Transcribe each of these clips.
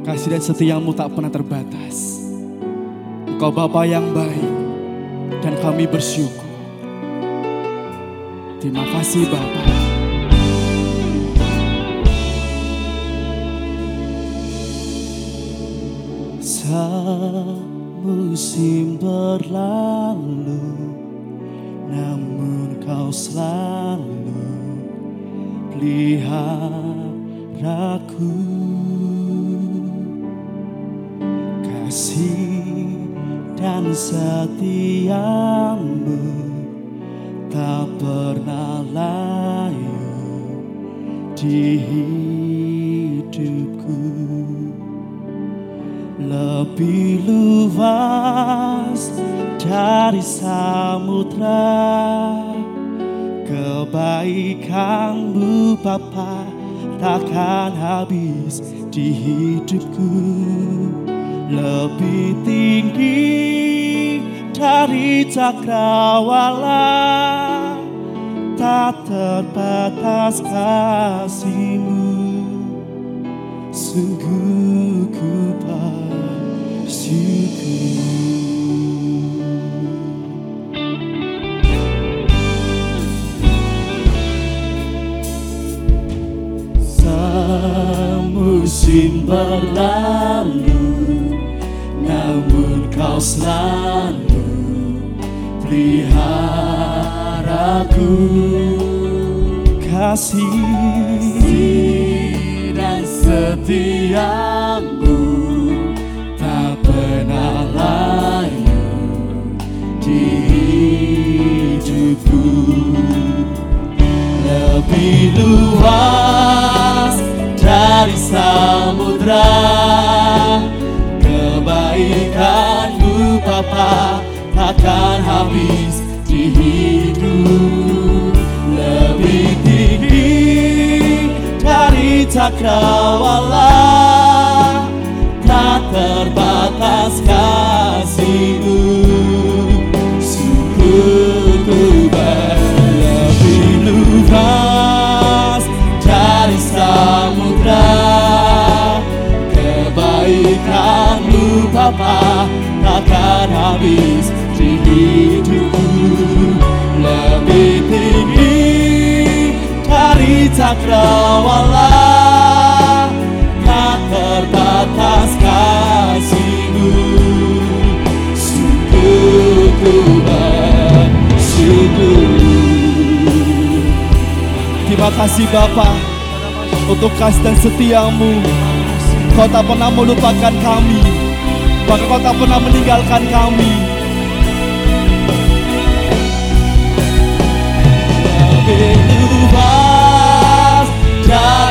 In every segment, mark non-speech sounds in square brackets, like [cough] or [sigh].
Kasih dan setiamu tak pernah terbatas. Engkau Bapa yang baik dan kami bersyukur. Terima kasih Bapa. Musim berlalu Namun kau selalu peliharaku Kasih dan setiamu Tak pernah layu di hidupku. Lebih luas dari samudra kebaikanmu Bapa takkan habis di hidupku lebih tinggi dari cakrawala. Tak terbatas kasihmu. Sungguh ku Musim berlalu Namun kau selalu peliharaku. Kasih dan setiamu Tak pernah layu di hidupku. Lebih luas dari samudra Kebaikanmu Bapa takkan habis di hidup. Lebih tinggi dari cakrawala Tak terbatas kasihmu Bapa takkan habis di hidupku Lebih tinggi dari cakrawala Tak terbatas kasihmu. Sungguh ku bersyukur. Terima kasih Bapak untuk kasih dan setiamu. Kau tak pernah melupakan kami, bahkan kau tak pernah meninggalkan kami. Lebih dari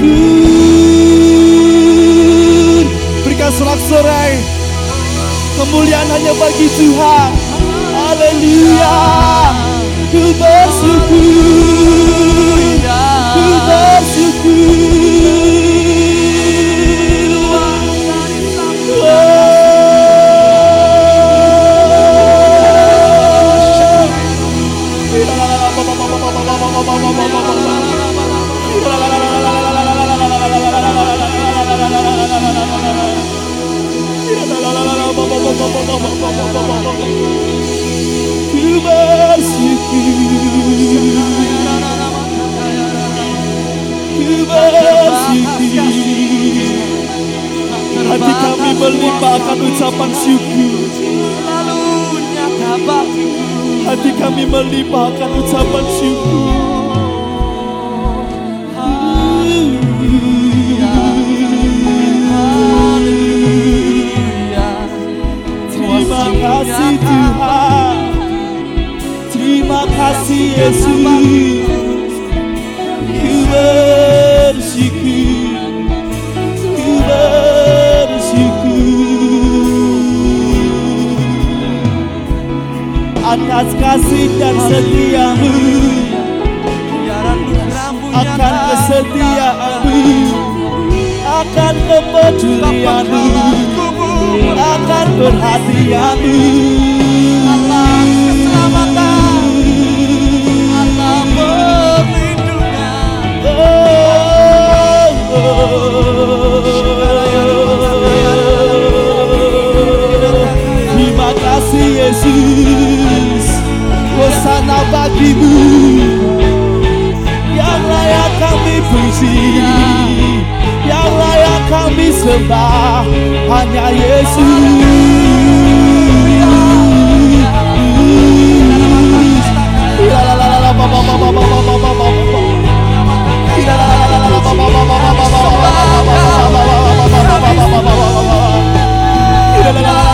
bersyukur Berikan sorak-sorai Kemuliaan hanya bagi Tuhan. Haleluya. Ku bersyukur melimpahkan ucapan syukur. Hati kami melimpahkan ucapan syukur. Terima kasih Tuhan. Terima kasih Yesus. atas kasih dan setiamu akan kesetiaanmu akan kepedulianmu akan perhatianmu oh, oh, oh. terima kasih Yesus hatimu Yang layak kami puji Yang layak kami sembah Hanya Yesus. la la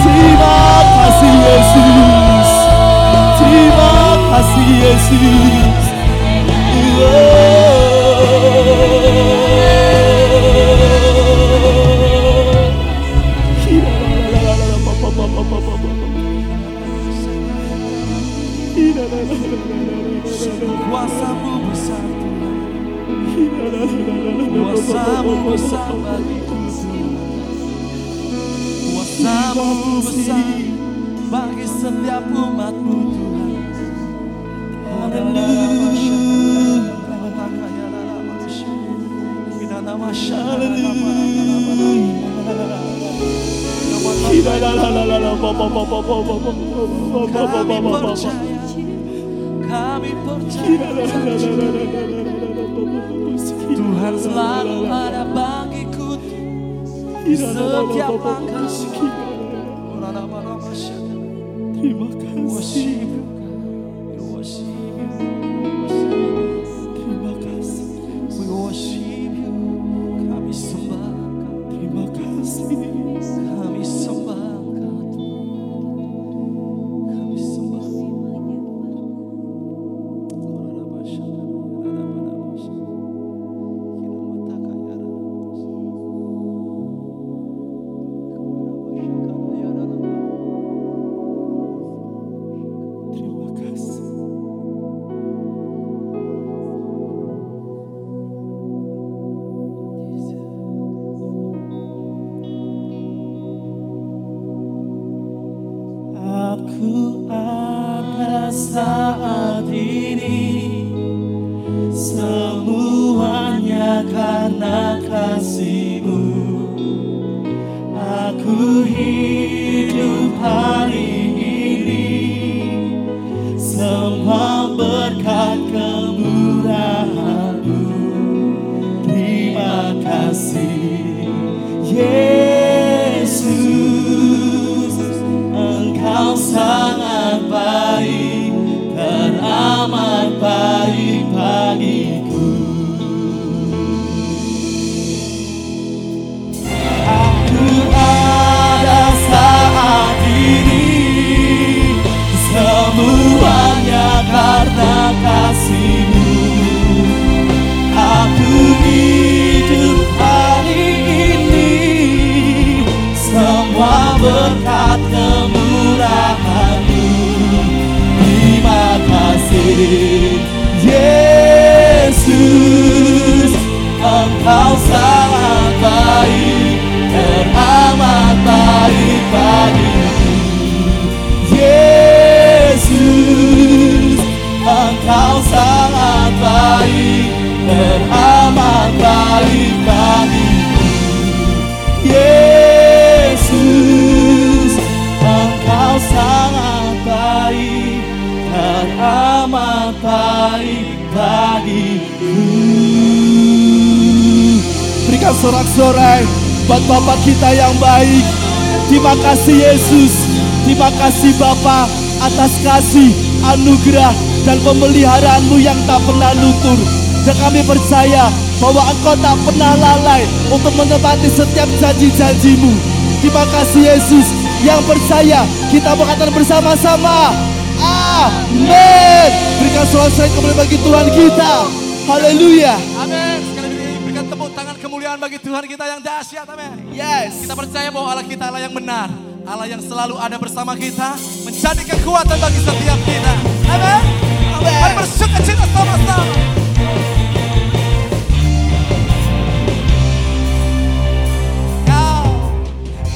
Terima kasih Yesus Terima kasih Yesus Kuasamu besar Tuhan Kuasamu besar kuasamu besar bagi setiap umatmu Tuhan. Kami percaya, kami percaya Tuhan selalu ada Sătea manca Ora la mama șa Prima cansi Berikan sorak-sorai buat Bapak kita yang baik Terima kasih Yesus Terima kasih Bapa atas kasih, anugerah, dan pemeliharaanmu yang tak pernah luntur. Dan kami percaya bahwa engkau tak pernah lalai untuk menepati setiap janji-janjimu. Terima kasih Yesus yang percaya kita berkata bersama-sama. Amin. Berikan selesai kembali bagi Tuhan kita. Haleluya. Kemuliaan bagi Tuhan kita yang dahsyat. Amin. Yes. Kita percaya bahwa Allah kita Allah yang benar. Allah yang selalu ada bersama kita. Menjadi kekuatan bagi setiap kita. Amin. Mari bersuka cita sama-sama. Kau,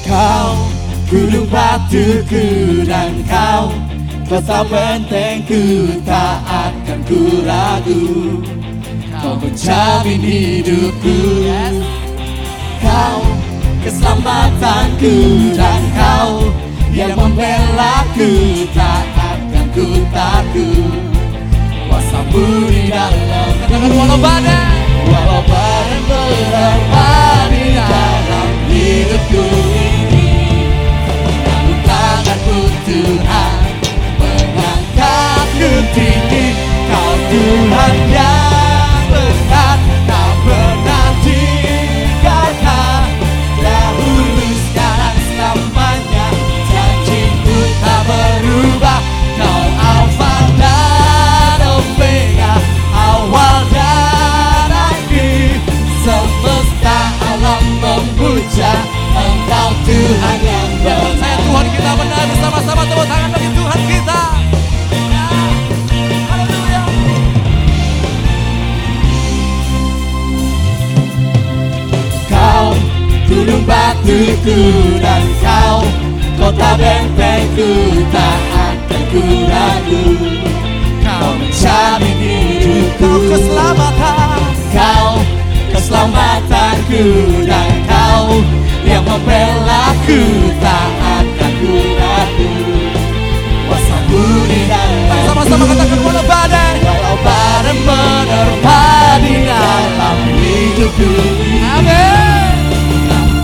Kau gunung batuku dan kau Kota bentengku tak akan ku ragu Kau menjamin hidupku. Kau keselamatanku dan kau Yang membelaku tak akan ku takut. Kuasamu di dalam. Katakan walau badai. Walau menerpa di dalam hidupku. Ini Tuhan Mengangkatku tinggi. Kau Tuhan yang Tuhan yang Saya benar Tuhan kita benar bersama-sama tepuk tangan bagi Tuhan kita. Ya. Haleluya. Kau gunung batuku dan kau Kota bentengku tak akan ku ragu Kau menjamin hidupku Kau keselamatan. Kau keselamatanku dan Yang membelaku tak akan ku ragu Kuasamu di dalam Sama-sama katakan walau badai. Walau badai menerpa di dalam hidupku Amin.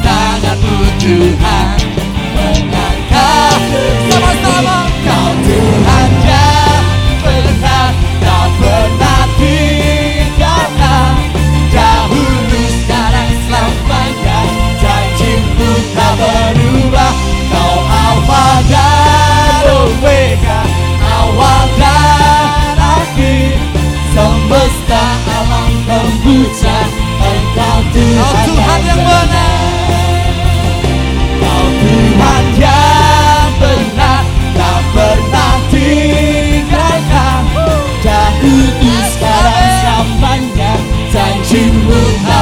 tanganmu Tuhan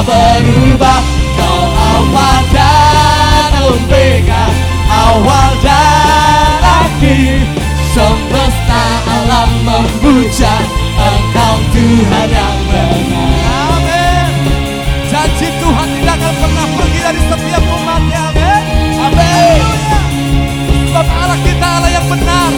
berubah Kau Alfa dan Omega Awal dan akhir Semesta alam memuja Engkau Tuhan yang benar Amin. Janji Tuhan tidak akan pernah pergi dari setiap umatnya. Amin. Amin. Sebab Allah kita Allah yang benar,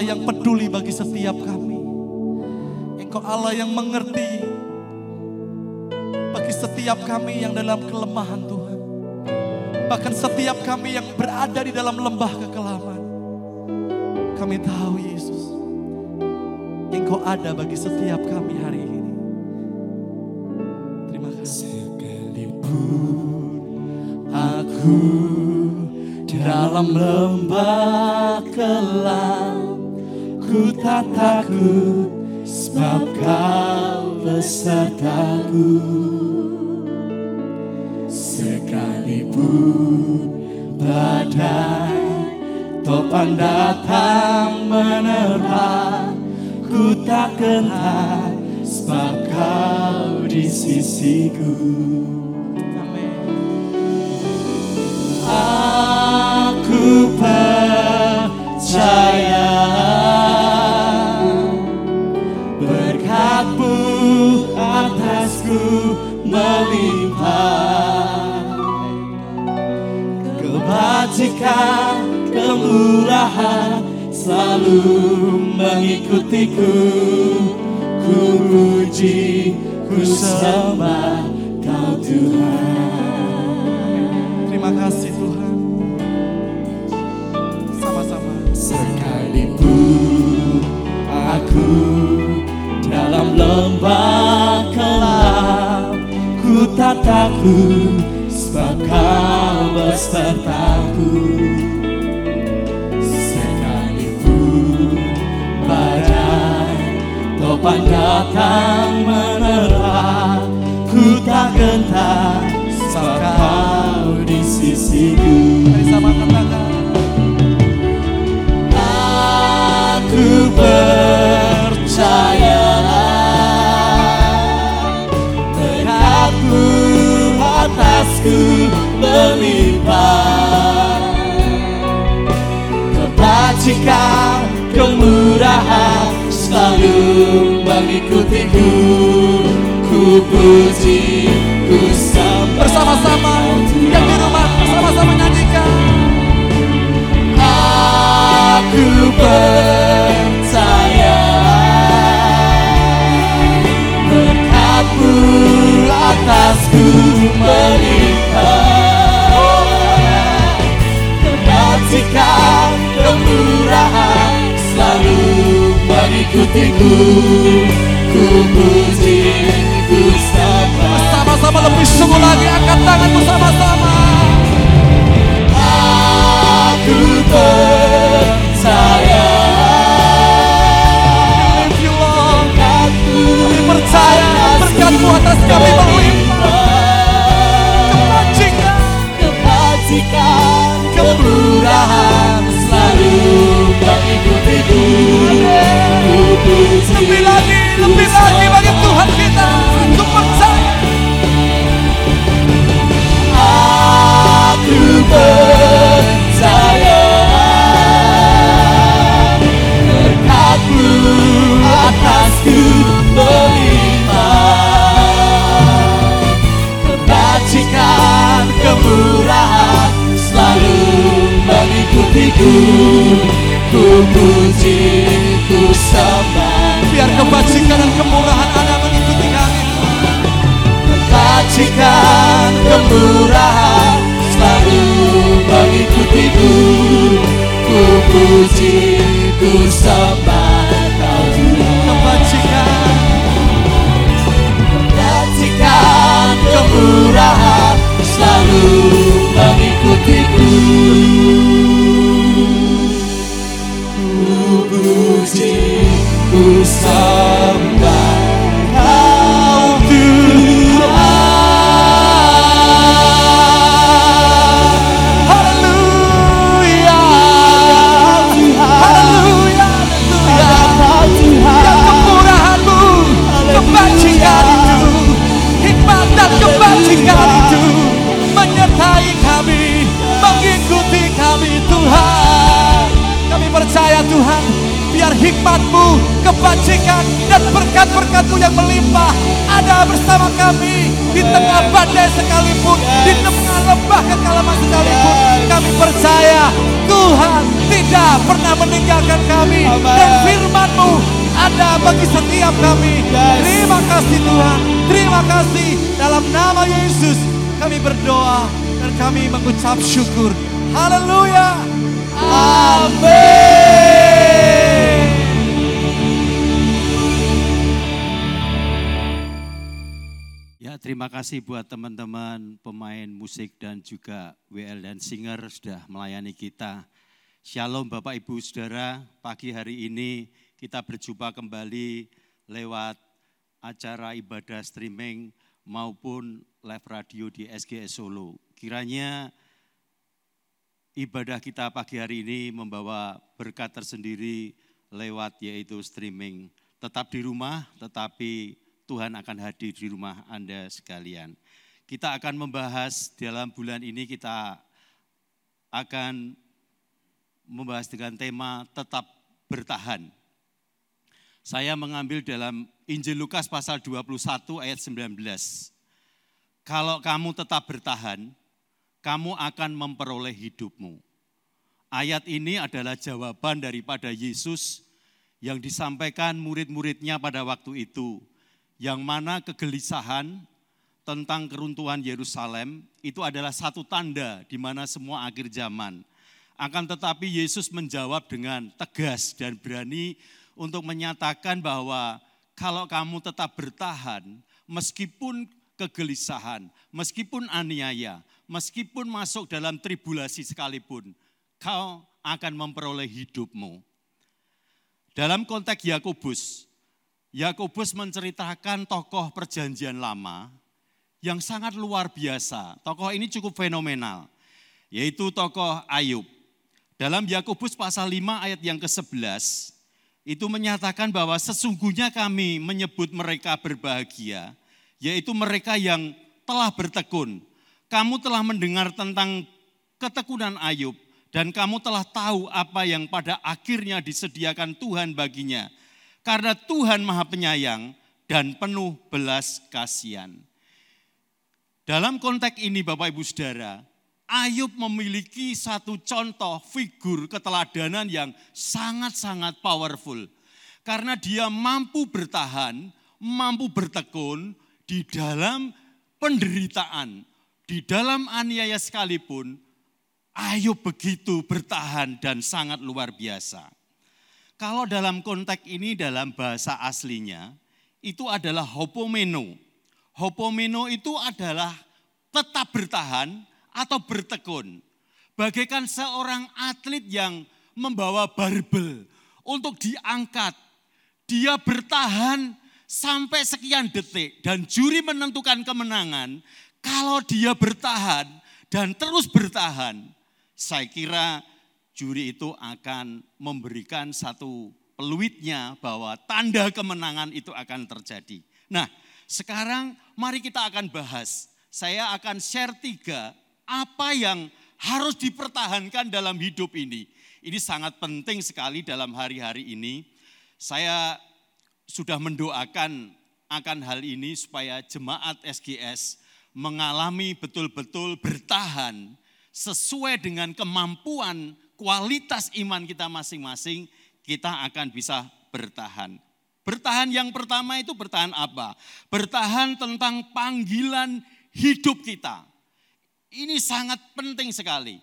Allah yang peduli bagi setiap kami. Engkau Allah yang mengerti bagi setiap kami yang dalam kelemahan Tuhan. Bahkan setiap kami yang berada di dalam lembah kekelaman. Kami tahu Yesus, Engkau ada bagi setiap kami hari ini. Terima kasih. Sekalipun aku dalam lembah kelam, ku tak takut sebab kau besertaku. Sekalipun badai topan datang menerpa, ku tak gentar sebab kau di sisiku. Aku percaya melimpah kebajikan kemurahan selalu mengikutiku ku puji ku sembah kau Tuhan Terima kasih Tuhan. Sama-sama. Sekalipun aku dalam lembah Ku tak takut sebab kau besertaku. Sekalipun badai topan datang menerpa Ku tak gentar sebab kau di sisiku selalu mengikutiku Ku puji, ku sembah Bersama-sama yang di rumah bersama-sama nyanyikan. Aku percaya Berkatmu atasku melimpah Kebajikan, kemurahan Selalu mengikutiku Ku puji, ku sembah Bersama-sama lebih sungguh lagi angkat tangan bersama-sama. Aku percaya Kami percaya berkatmu atas kami melimpah. Kebajikan, kebajikan, kemurahan selalu lebih lagi, lebih lagi bagi Tuhan kita. Untuk percaya. Aku percaya ku puji ku sembah berkat-berkatmu yang melimpah ada bersama kami di tengah badai sekalipun, di tengah lembah kekalaman sekalipun. Kami percaya Tuhan tidak pernah meninggalkan kami dan firman-Mu ada bagi setiap kami. Terima kasih Tuhan, terima kasih dalam nama Yesus kami berdoa dan kami mengucap syukur. Haleluya. Amin. Terima kasih buat teman-teman pemain musik dan juga WL dan singer sudah melayani kita. Shalom Bapak Ibu Saudara, pagi hari ini kita berjumpa kembali lewat acara ibadah streaming maupun live radio di SGS Solo. Kiranya ibadah kita pagi hari ini membawa berkat tersendiri lewat yaitu streaming. Tetap di rumah, tetapi Tuhan akan hadir di rumah Anda sekalian. Kita akan membahas dalam bulan ini kita akan membahas dengan tema tetap bertahan. Saya mengambil dalam Injil Lukas pasal 21 ayat 19. Kalau kamu tetap bertahan, kamu akan memperoleh hidupmu. Ayat ini adalah jawaban daripada Yesus yang disampaikan murid-muridnya pada waktu itu yang mana kegelisahan tentang keruntuhan Yerusalem itu adalah satu tanda di mana semua akhir zaman. Akan tetapi Yesus menjawab dengan tegas dan berani untuk menyatakan bahwa kalau kamu tetap bertahan, meskipun kegelisahan, meskipun aniaya, meskipun masuk dalam tribulasi sekalipun, kau akan memperoleh hidupmu. Dalam konteks Yakobus, Yakobus menceritakan tokoh perjanjian lama yang sangat luar biasa. Tokoh ini cukup fenomenal, yaitu tokoh Ayub. Dalam Yakobus pasal 5 ayat yang ke-11, itu menyatakan bahwa sesungguhnya kami menyebut mereka berbahagia, yaitu mereka yang telah bertekun. Kamu telah mendengar tentang ketekunan Ayub, dan kamu telah tahu apa yang pada akhirnya disediakan Tuhan baginya karena Tuhan Maha Penyayang dan penuh belas kasihan. Dalam konteks ini Bapak Ibu Saudara, Ayub memiliki satu contoh figur keteladanan yang sangat-sangat powerful. Karena dia mampu bertahan, mampu bertekun di dalam penderitaan, di dalam aniaya sekalipun, Ayub begitu bertahan dan sangat luar biasa. Kalau dalam konteks ini dalam bahasa aslinya itu adalah hopomeno. Hopomeno itu adalah tetap bertahan atau bertekun. Bagaikan seorang atlet yang membawa barbel untuk diangkat. Dia bertahan sampai sekian detik dan juri menentukan kemenangan. Kalau dia bertahan dan terus bertahan, saya kira juri itu akan memberikan satu peluitnya bahwa tanda kemenangan itu akan terjadi. Nah, sekarang mari kita akan bahas. Saya akan share tiga apa yang harus dipertahankan dalam hidup ini. Ini sangat penting sekali dalam hari-hari ini. Saya sudah mendoakan akan hal ini supaya jemaat SGS mengalami betul-betul bertahan sesuai dengan kemampuan kualitas iman kita masing-masing, kita akan bisa bertahan. Bertahan yang pertama itu bertahan apa? Bertahan tentang panggilan hidup kita. Ini sangat penting sekali.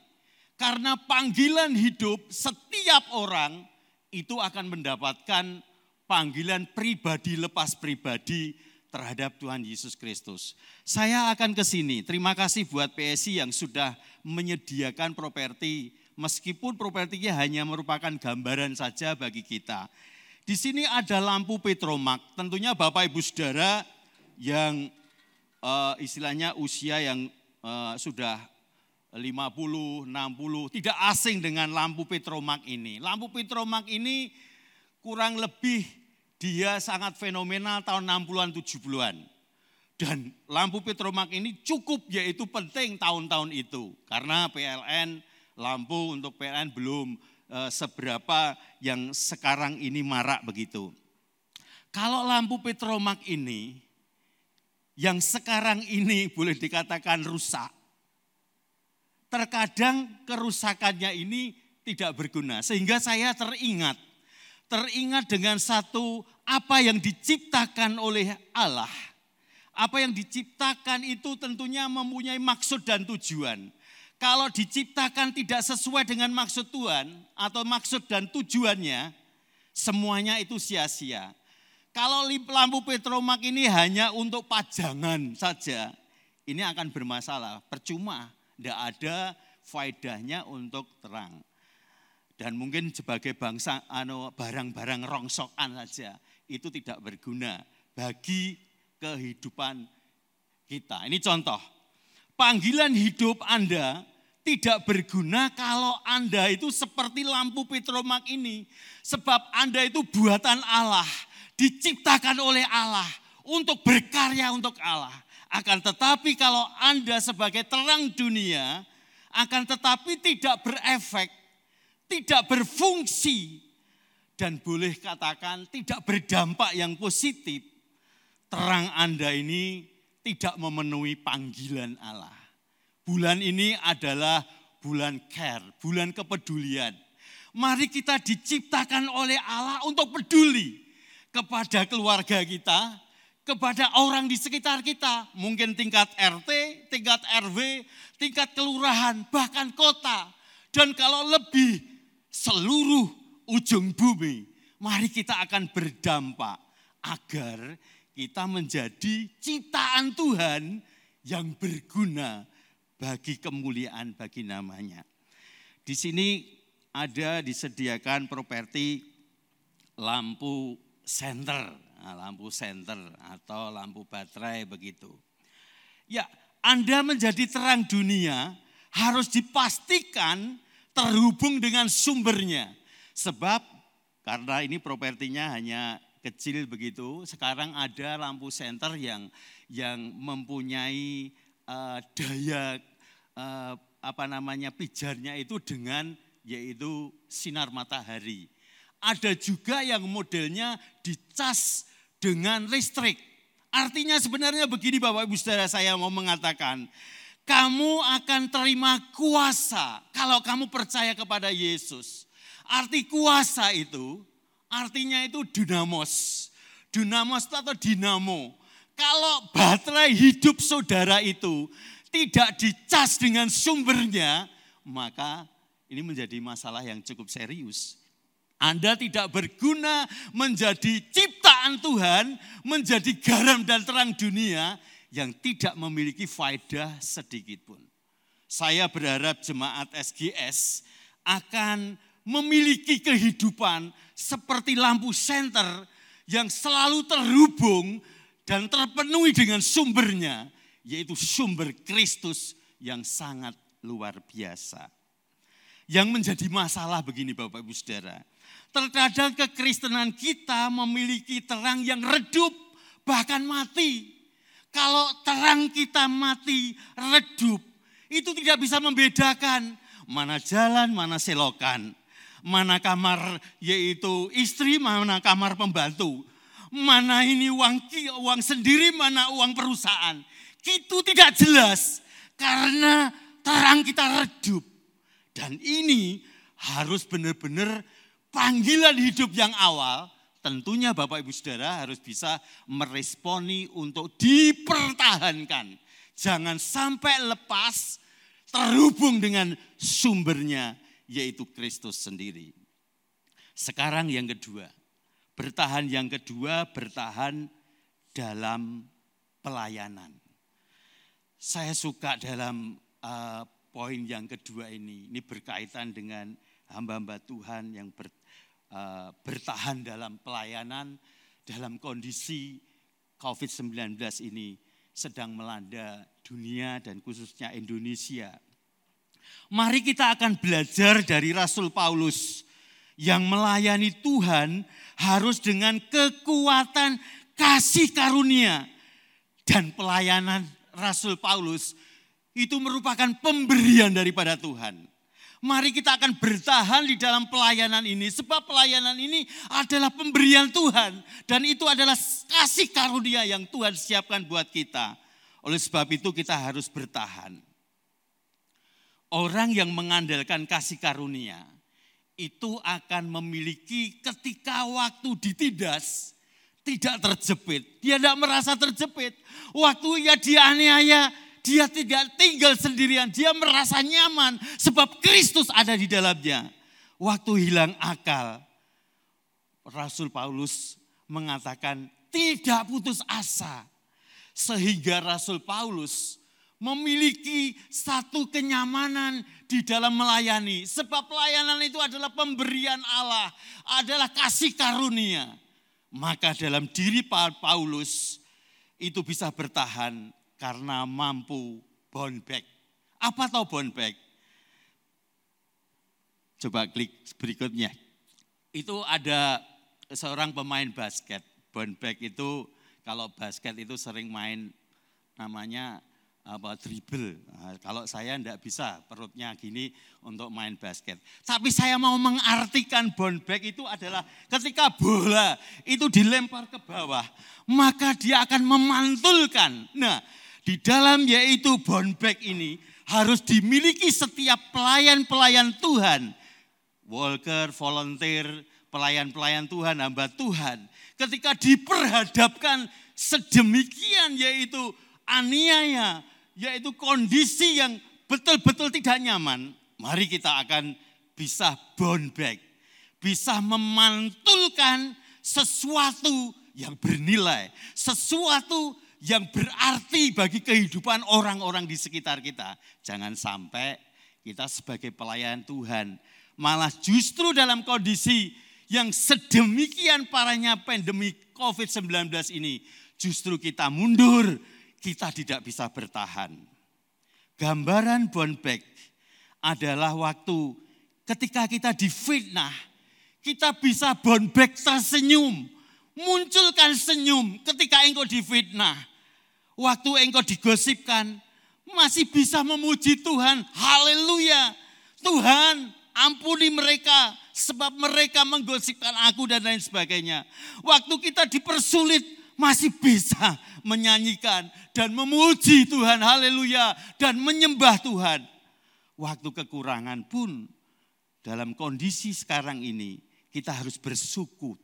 Karena panggilan hidup setiap orang itu akan mendapatkan panggilan pribadi lepas pribadi terhadap Tuhan Yesus Kristus. Saya akan ke sini. Terima kasih buat PSI yang sudah menyediakan properti meskipun propertinya hanya merupakan gambaran saja bagi kita. Di sini ada lampu petromak, tentunya Bapak Ibu Saudara yang uh, istilahnya usia yang uh, sudah 50, 60, tidak asing dengan lampu petromak ini. Lampu petromak ini kurang lebih dia sangat fenomenal tahun 60-an, 70-an. Dan lampu petromak ini cukup yaitu penting tahun-tahun itu. Karena PLN lampu untuk PLN belum eh, seberapa yang sekarang ini marak begitu. Kalau lampu petromak ini yang sekarang ini [laughs] boleh dikatakan rusak. Terkadang kerusakannya ini tidak berguna sehingga saya teringat teringat dengan satu apa yang diciptakan oleh Allah. Apa yang diciptakan itu tentunya mempunyai maksud dan tujuan. Kalau diciptakan tidak sesuai dengan maksud Tuhan atau maksud dan tujuannya, semuanya itu sia-sia. Kalau lampu petromak ini hanya untuk pajangan saja, ini akan bermasalah, percuma, tidak ada faedahnya untuk terang dan mungkin sebagai bangsa anu barang-barang rongsokan saja itu tidak berguna bagi kehidupan kita. Ini contoh. Panggilan hidup Anda tidak berguna kalau Anda itu seperti lampu petromak ini. Sebab Anda itu buatan Allah, diciptakan oleh Allah untuk berkarya untuk Allah. Akan tetapi kalau Anda sebagai terang dunia, akan tetapi tidak berefek tidak berfungsi dan boleh katakan tidak berdampak yang positif, terang Anda ini tidak memenuhi panggilan Allah. Bulan ini adalah bulan care, bulan kepedulian. Mari kita diciptakan oleh Allah untuk peduli kepada keluarga kita, kepada orang di sekitar kita, mungkin tingkat RT, tingkat RW, tingkat kelurahan, bahkan kota. Dan kalau lebih seluruh ujung bumi, mari kita akan berdampak agar kita menjadi ciptaan Tuhan yang berguna bagi kemuliaan bagi namanya. Di sini ada disediakan properti lampu senter, nah, lampu senter atau lampu baterai begitu. Ya, Anda menjadi terang dunia harus dipastikan terhubung dengan sumbernya. Sebab karena ini propertinya hanya kecil begitu, sekarang ada lampu senter yang yang mempunyai uh, daya uh, apa namanya pijarnya itu dengan yaitu sinar matahari. Ada juga yang modelnya dicas dengan listrik. Artinya sebenarnya begini Bapak Ibu Saudara saya mau mengatakan, kamu akan terima kuasa kalau kamu percaya kepada Yesus. Arti kuasa itu, artinya itu dinamos. Dinamos atau dinamo. Kalau baterai hidup saudara itu tidak dicas dengan sumbernya, maka ini menjadi masalah yang cukup serius. Anda tidak berguna menjadi ciptaan Tuhan, menjadi garam dan terang dunia, yang tidak memiliki faedah sedikit pun. Saya berharap jemaat SGS akan memiliki kehidupan seperti lampu senter yang selalu terhubung dan terpenuhi dengan sumbernya, yaitu sumber Kristus yang sangat luar biasa. Yang menjadi masalah begini Bapak Ibu Saudara, terkadang kekristenan kita memiliki terang yang redup, bahkan mati. Kalau terang kita mati, redup, itu tidak bisa membedakan mana jalan, mana selokan. Mana kamar yaitu istri, mana kamar pembantu. Mana ini uang, uang sendiri, mana uang perusahaan. Itu tidak jelas karena terang kita redup. Dan ini harus benar-benar panggilan hidup yang awal tentunya Bapak Ibu Saudara harus bisa meresponi untuk dipertahankan. Jangan sampai lepas terhubung dengan sumbernya yaitu Kristus sendiri. Sekarang yang kedua, bertahan yang kedua bertahan dalam pelayanan. Saya suka dalam uh, poin yang kedua ini. Ini berkaitan dengan hamba-hamba Tuhan yang ber, Eh, bertahan dalam pelayanan dalam kondisi COVID-19 ini sedang melanda dunia dan khususnya Indonesia. Mari kita akan belajar dari Rasul Paulus yang melayani Tuhan harus dengan kekuatan kasih karunia dan pelayanan Rasul Paulus itu merupakan pemberian daripada Tuhan. Mari kita akan bertahan di dalam pelayanan ini. Sebab pelayanan ini adalah pemberian Tuhan. Dan itu adalah kasih karunia yang Tuhan siapkan buat kita. Oleh sebab itu kita harus bertahan. Orang yang mengandalkan kasih karunia itu akan memiliki ketika waktu ditindas tidak terjepit. Dia tidak merasa terjepit. Waktu ia dianiaya, dia tidak tinggal sendirian, dia merasa nyaman sebab Kristus ada di dalamnya. Waktu hilang akal, Rasul Paulus mengatakan tidak putus asa. Sehingga Rasul Paulus memiliki satu kenyamanan di dalam melayani. Sebab pelayanan itu adalah pemberian Allah, adalah kasih karunia. Maka dalam diri Paulus itu bisa bertahan karena mampu bound back. Apa tahu bound back? Coba klik berikutnya. Itu ada seorang pemain basket. Bound back itu kalau basket itu sering main namanya apa dribble. Nah, kalau saya tidak bisa perutnya gini untuk main basket. Tapi saya mau mengartikan bound back itu adalah ketika bola itu dilempar ke bawah, maka dia akan memantulkan. Nah, di dalam yaitu bondback ini harus dimiliki setiap pelayan-pelayan Tuhan. Walker, volunteer, pelayan-pelayan Tuhan, hamba Tuhan. Ketika diperhadapkan sedemikian yaitu aniaya, yaitu kondisi yang betul-betul tidak nyaman, mari kita akan bisa bound back. Bisa memantulkan sesuatu yang bernilai, sesuatu yang berarti bagi kehidupan orang-orang di sekitar kita. Jangan sampai kita sebagai pelayan Tuhan malah justru dalam kondisi yang sedemikian parahnya pandemi COVID-19 ini justru kita mundur, kita tidak bisa bertahan. Gambaran back adalah waktu ketika kita difitnah, kita bisa back tersenyum, munculkan senyum ketika engkau difitnah. Waktu engkau digosipkan, masih bisa memuji Tuhan. Haleluya. Tuhan, ampuni mereka sebab mereka menggosipkan aku dan lain sebagainya. Waktu kita dipersulit, masih bisa menyanyikan dan memuji Tuhan. Haleluya. Dan menyembah Tuhan. Waktu kekurangan pun dalam kondisi sekarang ini kita harus bersyukur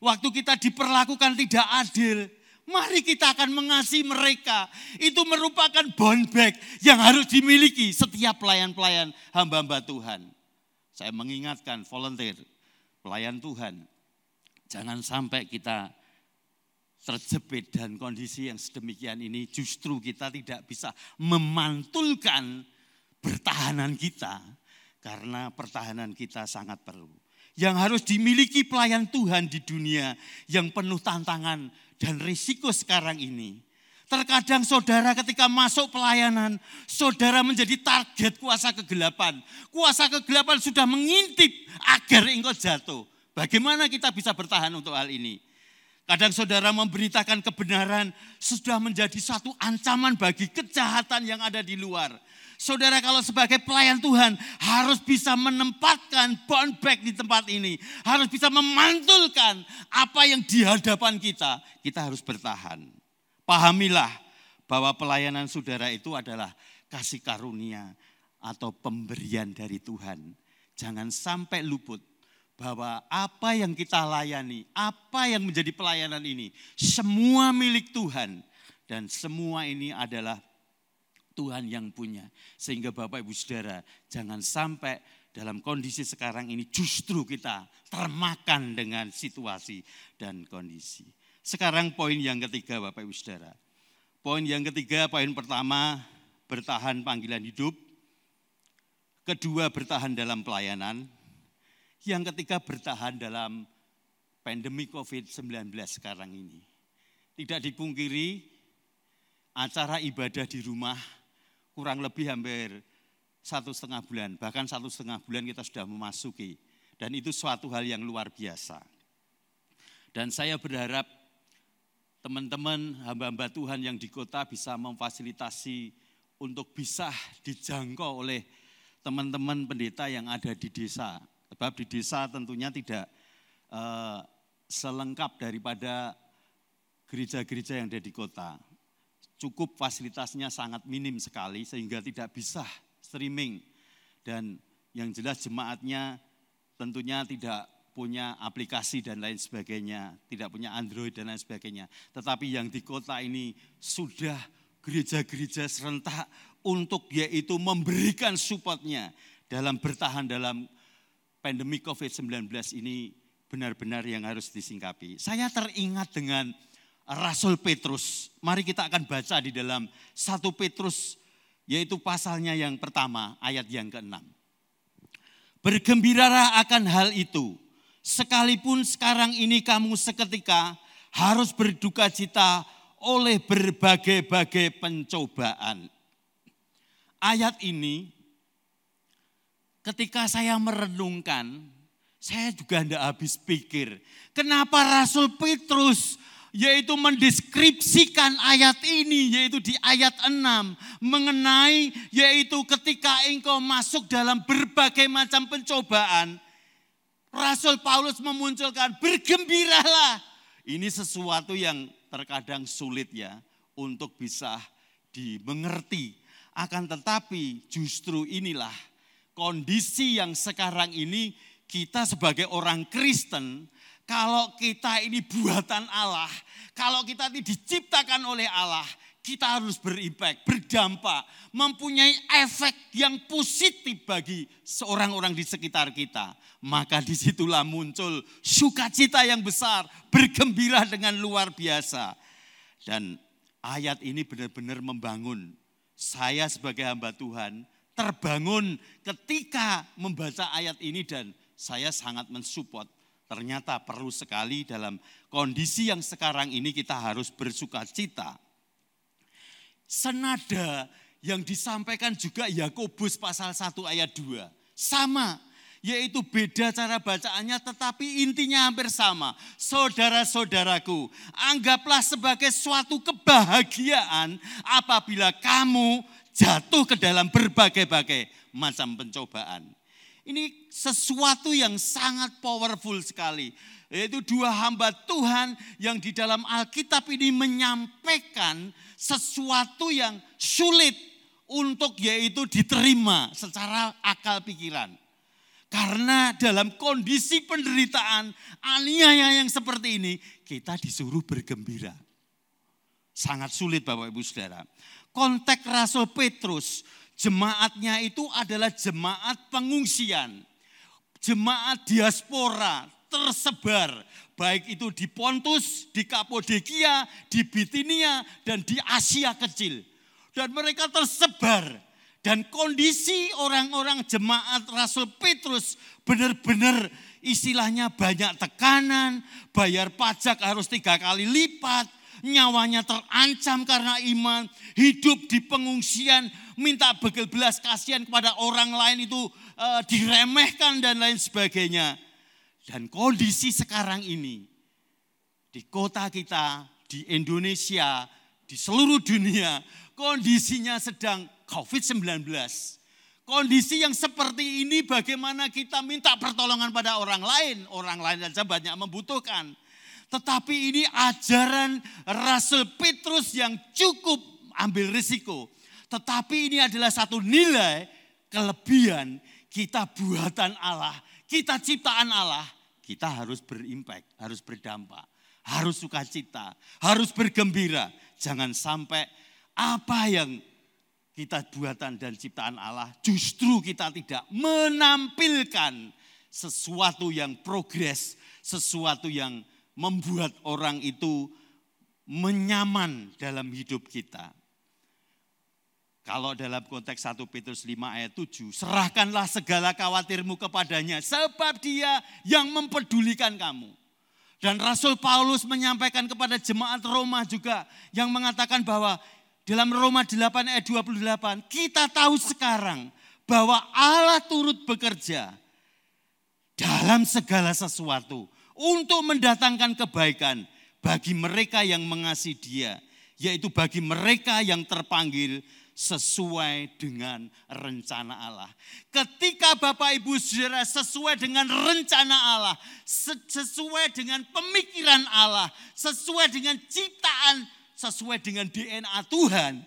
Waktu kita diperlakukan tidak adil, mari kita akan mengasihi mereka. Itu merupakan bond back yang harus dimiliki setiap pelayan-pelayan hamba-hamba Tuhan. Saya mengingatkan volunteer, pelayan Tuhan, jangan sampai kita terjepit dan kondisi yang sedemikian ini justru kita tidak bisa memantulkan pertahanan kita karena pertahanan kita sangat perlu yang harus dimiliki pelayan Tuhan di dunia yang penuh tantangan dan risiko sekarang ini. Terkadang saudara ketika masuk pelayanan, saudara menjadi target kuasa kegelapan. Kuasa kegelapan sudah mengintip agar engkau jatuh. Bagaimana kita bisa bertahan untuk hal ini? Kadang saudara memberitakan kebenaran sudah menjadi satu ancaman bagi kejahatan yang ada di luar. Saudara kalau sebagai pelayan Tuhan harus bisa menempatkan bound back di tempat ini. Harus bisa memantulkan apa yang di hadapan kita. Kita harus bertahan. Pahamilah bahwa pelayanan saudara itu adalah kasih karunia atau pemberian dari Tuhan. Jangan sampai luput bahwa apa yang kita layani, apa yang menjadi pelayanan ini, semua milik Tuhan. Dan semua ini adalah Tuhan yang punya. Sehingga Bapak Ibu Saudara jangan sampai dalam kondisi sekarang ini justru kita termakan dengan situasi dan kondisi. Sekarang poin yang ketiga Bapak Ibu Saudara. Poin yang ketiga, poin pertama bertahan panggilan hidup. Kedua bertahan dalam pelayanan. Yang ketiga bertahan dalam pandemi COVID-19 sekarang ini. Tidak dipungkiri acara ibadah di rumah kurang lebih hampir satu setengah bulan, bahkan satu setengah bulan kita sudah memasuki. Dan itu suatu hal yang luar biasa. Dan saya berharap teman-teman hamba-hamba Tuhan yang di kota bisa memfasilitasi untuk bisa dijangkau oleh teman-teman pendeta yang ada di desa. Sebab di desa tentunya tidak uh, selengkap daripada gereja-gereja yang ada di kota. Cukup fasilitasnya sangat minim sekali sehingga tidak bisa streaming. Dan yang jelas jemaatnya tentunya tidak punya aplikasi dan lain sebagainya, tidak punya Android dan lain sebagainya. Tetapi yang di kota ini sudah gereja-gereja serentak untuk yaitu memberikan supportnya dalam bertahan dalam pandemi COVID-19 ini benar-benar yang harus disingkapi. Saya teringat dengan Rasul Petrus. Mari kita akan baca di dalam satu Petrus yaitu pasalnya yang pertama ayat yang keenam. Bergembiralah akan hal itu. Sekalipun sekarang ini kamu seketika harus berduka cita oleh berbagai-bagai pencobaan. Ayat ini ketika saya merenungkan, saya juga tidak habis pikir. Kenapa Rasul Petrus yaitu mendeskripsikan ayat ini yaitu di ayat 6 mengenai yaitu ketika engkau masuk dalam berbagai macam pencobaan Rasul Paulus memunculkan bergembiralah ini sesuatu yang terkadang sulit ya untuk bisa dimengerti. Akan tetapi justru inilah kondisi yang sekarang ini kita sebagai orang Kristen, kalau kita ini buatan Allah, kalau kita ini diciptakan oleh Allah, kita harus berimpact, berdampak, mempunyai efek yang positif bagi seorang orang di sekitar kita. Maka di situlah muncul sukacita yang besar, bergembira dengan luar biasa. Dan ayat ini benar-benar membangun. Saya sebagai hamba Tuhan terbangun ketika membaca ayat ini dan saya sangat mensupport. Ternyata perlu sekali dalam kondisi yang sekarang ini kita harus bersuka cita senada yang disampaikan juga Yakobus pasal 1 ayat 2. Sama, yaitu beda cara bacaannya tetapi intinya hampir sama. Saudara-saudaraku, anggaplah sebagai suatu kebahagiaan apabila kamu jatuh ke dalam berbagai-bagai macam pencobaan. Ini sesuatu yang sangat powerful sekali. Yaitu dua hamba Tuhan yang di dalam Alkitab ini menyampaikan sesuatu yang sulit untuk yaitu diterima secara akal pikiran. Karena dalam kondisi penderitaan aniaya yang seperti ini, kita disuruh bergembira. Sangat sulit Bapak Ibu Saudara. Konteks Rasul Petrus, jemaatnya itu adalah jemaat pengungsian. Jemaat diaspora tersebar baik itu di Pontus, di Kapodekia, di Bitinia, dan di Asia kecil. Dan mereka tersebar. Dan kondisi orang-orang jemaat Rasul Petrus benar-benar istilahnya banyak tekanan, bayar pajak harus tiga kali lipat, nyawanya terancam karena iman, hidup di pengungsian, minta begel belas kasihan kepada orang lain itu uh, diremehkan dan lain sebagainya. Dan kondisi sekarang ini di kota kita, di Indonesia, di seluruh dunia, kondisinya sedang COVID-19. Kondisi yang seperti ini bagaimana kita minta pertolongan pada orang lain, orang lain saja banyak membutuhkan. Tetapi ini ajaran Rasul Petrus yang cukup ambil risiko. Tetapi ini adalah satu nilai kelebihan kita buatan Allah, kita ciptaan Allah kita harus berimpact, harus berdampak, harus sukacita, harus bergembira. Jangan sampai apa yang kita buatan dan ciptaan Allah justru kita tidak menampilkan sesuatu yang progres, sesuatu yang membuat orang itu menyaman dalam hidup kita. Kalau dalam konteks 1 Petrus 5 ayat 7, serahkanlah segala khawatirmu kepadanya sebab dia yang mempedulikan kamu. Dan Rasul Paulus menyampaikan kepada jemaat Roma juga yang mengatakan bahwa dalam Roma 8 ayat 28, kita tahu sekarang bahwa Allah turut bekerja dalam segala sesuatu untuk mendatangkan kebaikan bagi mereka yang mengasihi dia, yaitu bagi mereka yang terpanggil sesuai dengan rencana Allah. Ketika Bapak Ibu Saudara sesuai dengan rencana Allah, sesuai dengan pemikiran Allah, sesuai dengan ciptaan, sesuai dengan DNA Tuhan,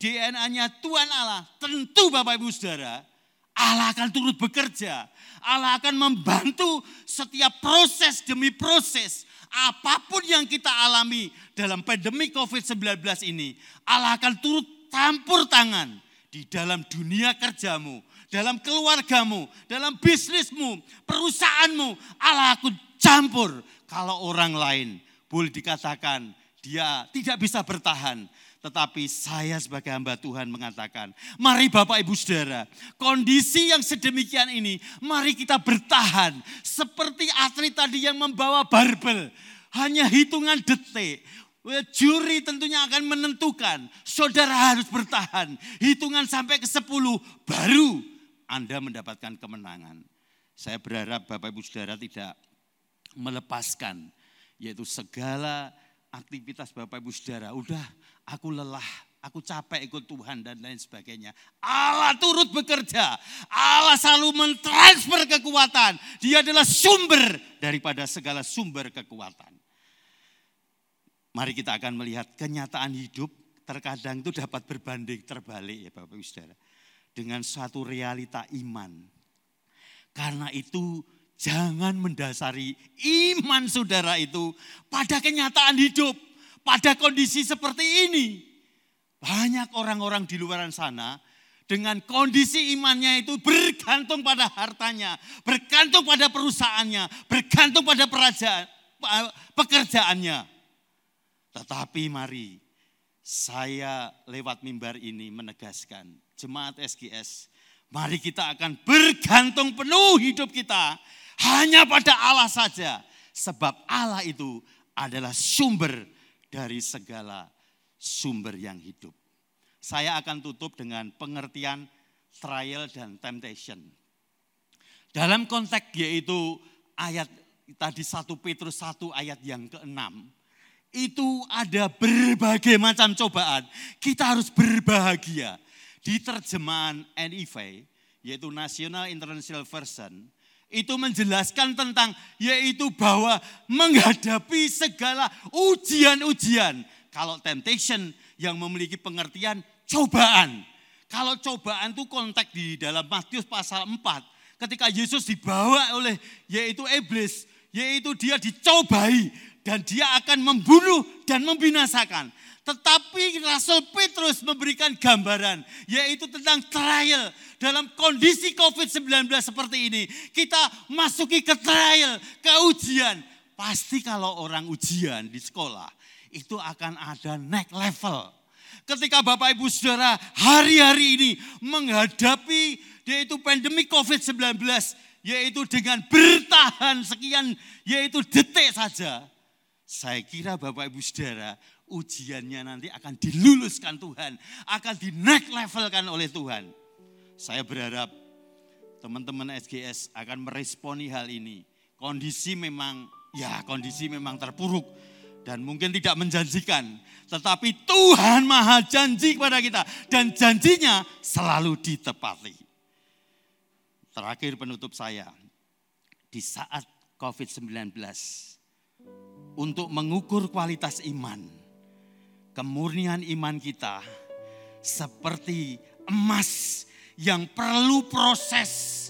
DNA-nya Tuhan Allah, tentu Bapak Ibu Saudara, Allah akan turut bekerja. Allah akan membantu setiap proses demi proses. Apa pun yang kita alami dalam pandemi COVID-19 ini, Allah akan turut campur tangan di dalam dunia kerjamu, dalam keluargamu, dalam bisnismu, perusahaanmu. Allah akan campur kalau orang lain boleh dikatakan dia tidak bisa bertahan tetapi saya sebagai hamba Tuhan mengatakan, mari Bapak Ibu Saudara, kondisi yang sedemikian ini, mari kita bertahan. Seperti atlet tadi yang membawa barbel, hanya hitungan detik. Juri tentunya akan menentukan, saudara harus bertahan. Hitungan sampai ke 10, baru Anda mendapatkan kemenangan. Saya berharap Bapak Ibu Saudara tidak melepaskan, yaitu segala aktivitas Bapak Ibu Saudara. Udah aku lelah, aku capek ikut Tuhan dan lain sebagainya. Allah turut bekerja. Allah selalu mentransfer kekuatan. Dia adalah sumber daripada segala sumber kekuatan. Mari kita akan melihat kenyataan hidup terkadang itu dapat berbanding terbalik ya Bapak Ibu Saudara. Dengan suatu realita iman. Karena itu jangan mendasari iman saudara itu pada kenyataan hidup pada kondisi seperti ini. Banyak orang-orang di luar sana dengan kondisi imannya itu bergantung pada hartanya, bergantung pada perusahaannya, bergantung pada perajaan, pekerjaannya. Tetapi mari saya lewat mimbar ini menegaskan, jemaat SGS, mari kita akan bergantung penuh hidup kita hanya pada Allah saja. Sebab Allah itu adalah sumber dari segala sumber yang hidup. Saya akan tutup dengan pengertian trial dan temptation. Dalam konteks yaitu ayat tadi 1 Petrus 1 ayat yang ke-6. Itu ada berbagai macam cobaan. Kita harus berbahagia. Di terjemahan NIV, yaitu National International Version, itu menjelaskan tentang yaitu bahwa menghadapi segala ujian-ujian. Kalau temptation yang memiliki pengertian cobaan. Kalau cobaan itu konteks di dalam Matius pasal 4. Ketika Yesus dibawa oleh yaitu iblis, yaitu dia dicobai dan dia akan membunuh dan membinasakan. Tetapi Rasul Petrus memberikan gambaran, yaitu tentang trial dalam kondisi COVID-19 seperti ini. Kita masuki ke trial, ke ujian. Pasti kalau orang ujian di sekolah, itu akan ada next level. Ketika Bapak Ibu Saudara hari-hari ini menghadapi yaitu pandemi COVID-19, yaitu dengan bertahan sekian, yaitu detik saja. Saya kira Bapak Ibu Saudara ujiannya nanti akan diluluskan Tuhan, akan di next levelkan oleh Tuhan. Saya berharap teman-teman SGS akan meresponi hal ini. Kondisi memang, ya kondisi memang terpuruk dan mungkin tidak menjanjikan. Tetapi Tuhan maha janji kepada kita dan janjinya selalu ditepati. Terakhir penutup saya, di saat COVID-19, untuk mengukur kualitas iman, kemurnian iman kita seperti emas yang perlu proses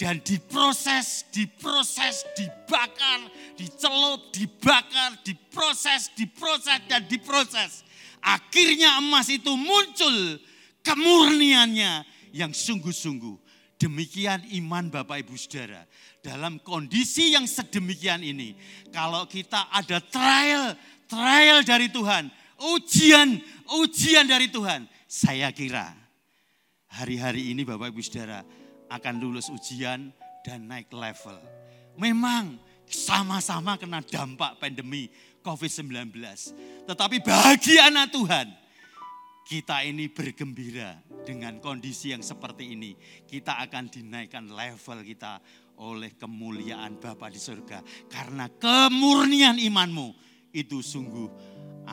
dan diproses, diproses, dibakar, dicelup, dibakar, diproses, diproses dan diproses. Akhirnya emas itu muncul kemurniannya yang sungguh-sungguh. Demikian iman Bapak Ibu Saudara. Dalam kondisi yang sedemikian ini, kalau kita ada trial, trial dari Tuhan, ujian, ujian dari Tuhan. Saya kira hari-hari ini Bapak Ibu Saudara akan lulus ujian dan naik level. Memang sama-sama kena dampak pandemi COVID-19. Tetapi bahagia anak Tuhan, kita ini bergembira dengan kondisi yang seperti ini. Kita akan dinaikkan level kita oleh kemuliaan Bapa di surga. Karena kemurnian imanmu itu sungguh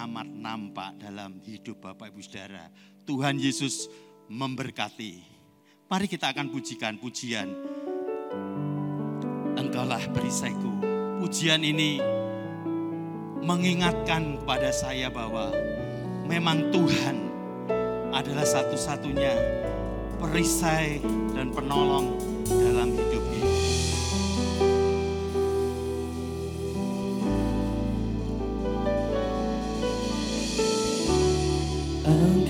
amat nampak dalam hidup Bapak Ibu Saudara. Tuhan Yesus memberkati. Mari kita akan pujikan pujian. Engkaulah perisaiku. Pujian ini mengingatkan kepada saya bahwa memang Tuhan adalah satu-satunya perisai dan penolong dalam hidup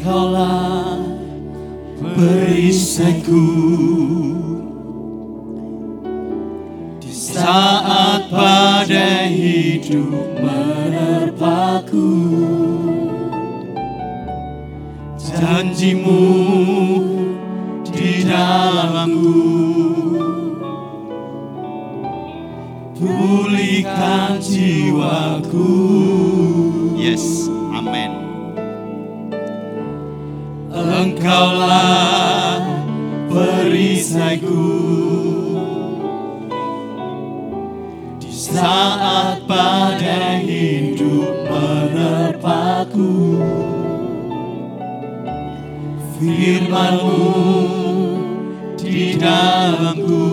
Engkaulah perisaiku di saat badai hidup menerpaku. Janjimu di dalamku pulihkan jiwaku. Engkaulah perisaiku. Di saat badai hidup menerpaku Firmanmu di dalamku.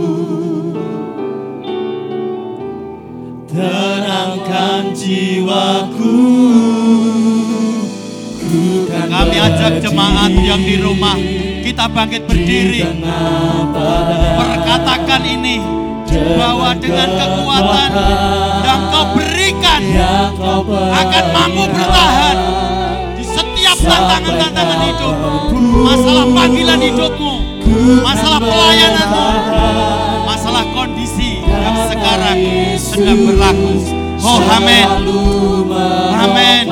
Tenangkan jiwaku. Ku Kami ajak jemaat yang di rumah, kita bangkit berdiri. Perkatakan ini bahwa dengan kekuatan yang kau berikan akan mampu bertahan di setiap tantangan-tantangan hidup. Masalah panggilan hidupmu, masalah pelayananmu, masalah kondisi yang sekarang sedang berlaku. Oh, amin. Amin.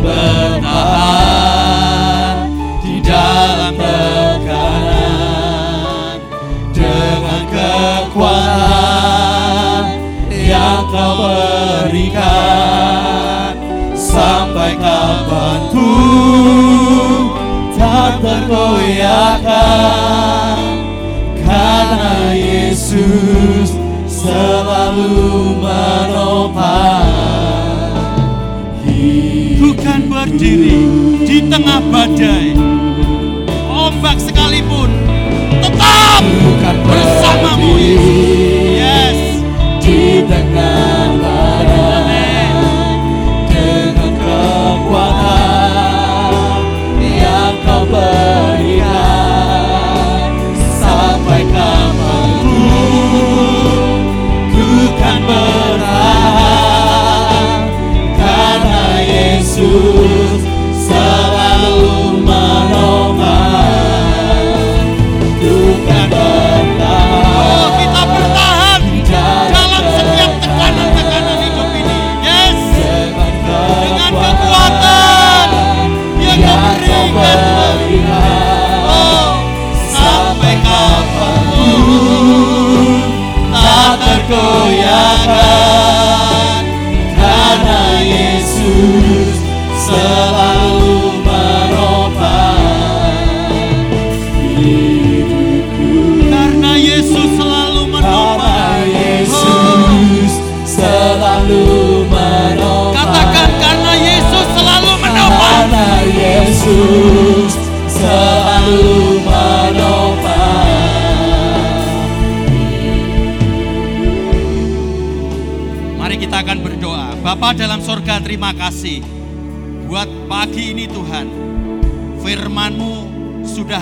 Bertahan di dalam tekanan. Dengan kekuatan yang kau berikan sampai kapan pun tak tergoyahkan? Karena Yesus selalu menopang berdiri di tengah badai. Ombak sekalipun tetap bukan bersamamu Yes. di tengah badai dengan kekuatan yang kau berikan sampai kapan pun ku kan bertahan karena Yesus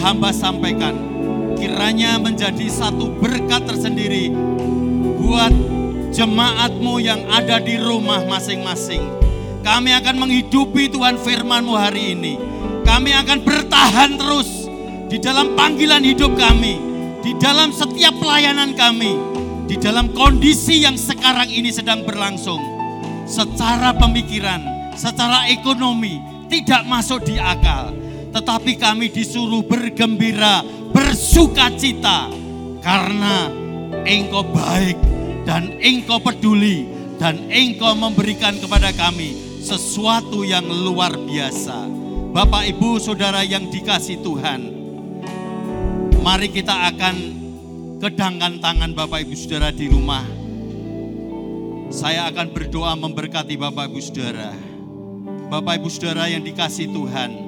hamba sampaikan. Kiranya menjadi satu berkat tersendiri buat jemaatmu yang ada di rumah masing-masing. Kami akan menghidupi Tuhan firmanmu hari ini. Kami akan bertahan terus di dalam panggilan hidup kami. Di dalam setiap pelayanan kami. Di dalam kondisi yang sekarang ini sedang berlangsung. Secara pemikiran, secara ekonomi tidak masuk di akal. Tetapi kami disuruh bergembira, bersuka cita. Karena engkau baik dan engkau peduli dan engkau memberikan kepada kami sesuatu yang luar biasa. Bapak, Ibu, Saudara yang dikasih Tuhan, mari kita akan kedangkan tangan Bapak, Ibu, Saudara di rumah. Saya akan berdoa memberkati Bapak, Ibu, Saudara. Bapak Ibu Saudara yang dikasih Tuhan,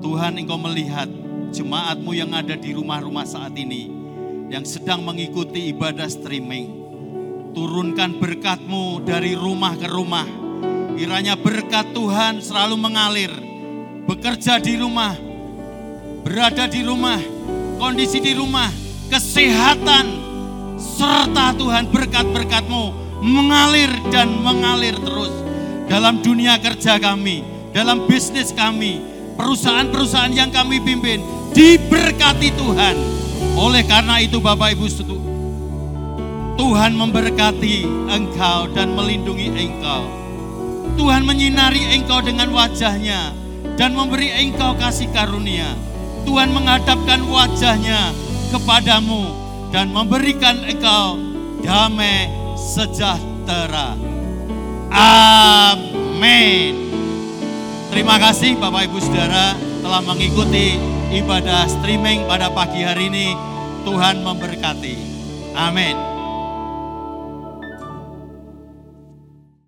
Tuhan engkau melihat jemaatmu yang ada di rumah-rumah saat ini, yang sedang mengikuti ibadah streaming. Turunkan berkatmu dari rumah ke rumah. Kiranya berkat Tuhan selalu mengalir. Bekerja di rumah, berada di rumah, kondisi di rumah, kesehatan, serta Tuhan berkat-berkatmu mengalir dan mengalir terus dalam dunia kerja kami, dalam bisnis kami, perusahaan-perusahaan yang kami pimpin, diberkati Tuhan. Oleh karena itu Bapak Ibu Tuhan memberkati engkau dan melindungi engkau. Tuhan menyinari engkau dengan wajahnya dan memberi engkau kasih karunia. Tuhan menghadapkan wajahnya kepadamu dan memberikan engkau damai sejahtera. Amin. Terima kasih Bapak Ibu Saudara telah mengikuti ibadah streaming pada pagi hari ini. Tuhan memberkati. Amin.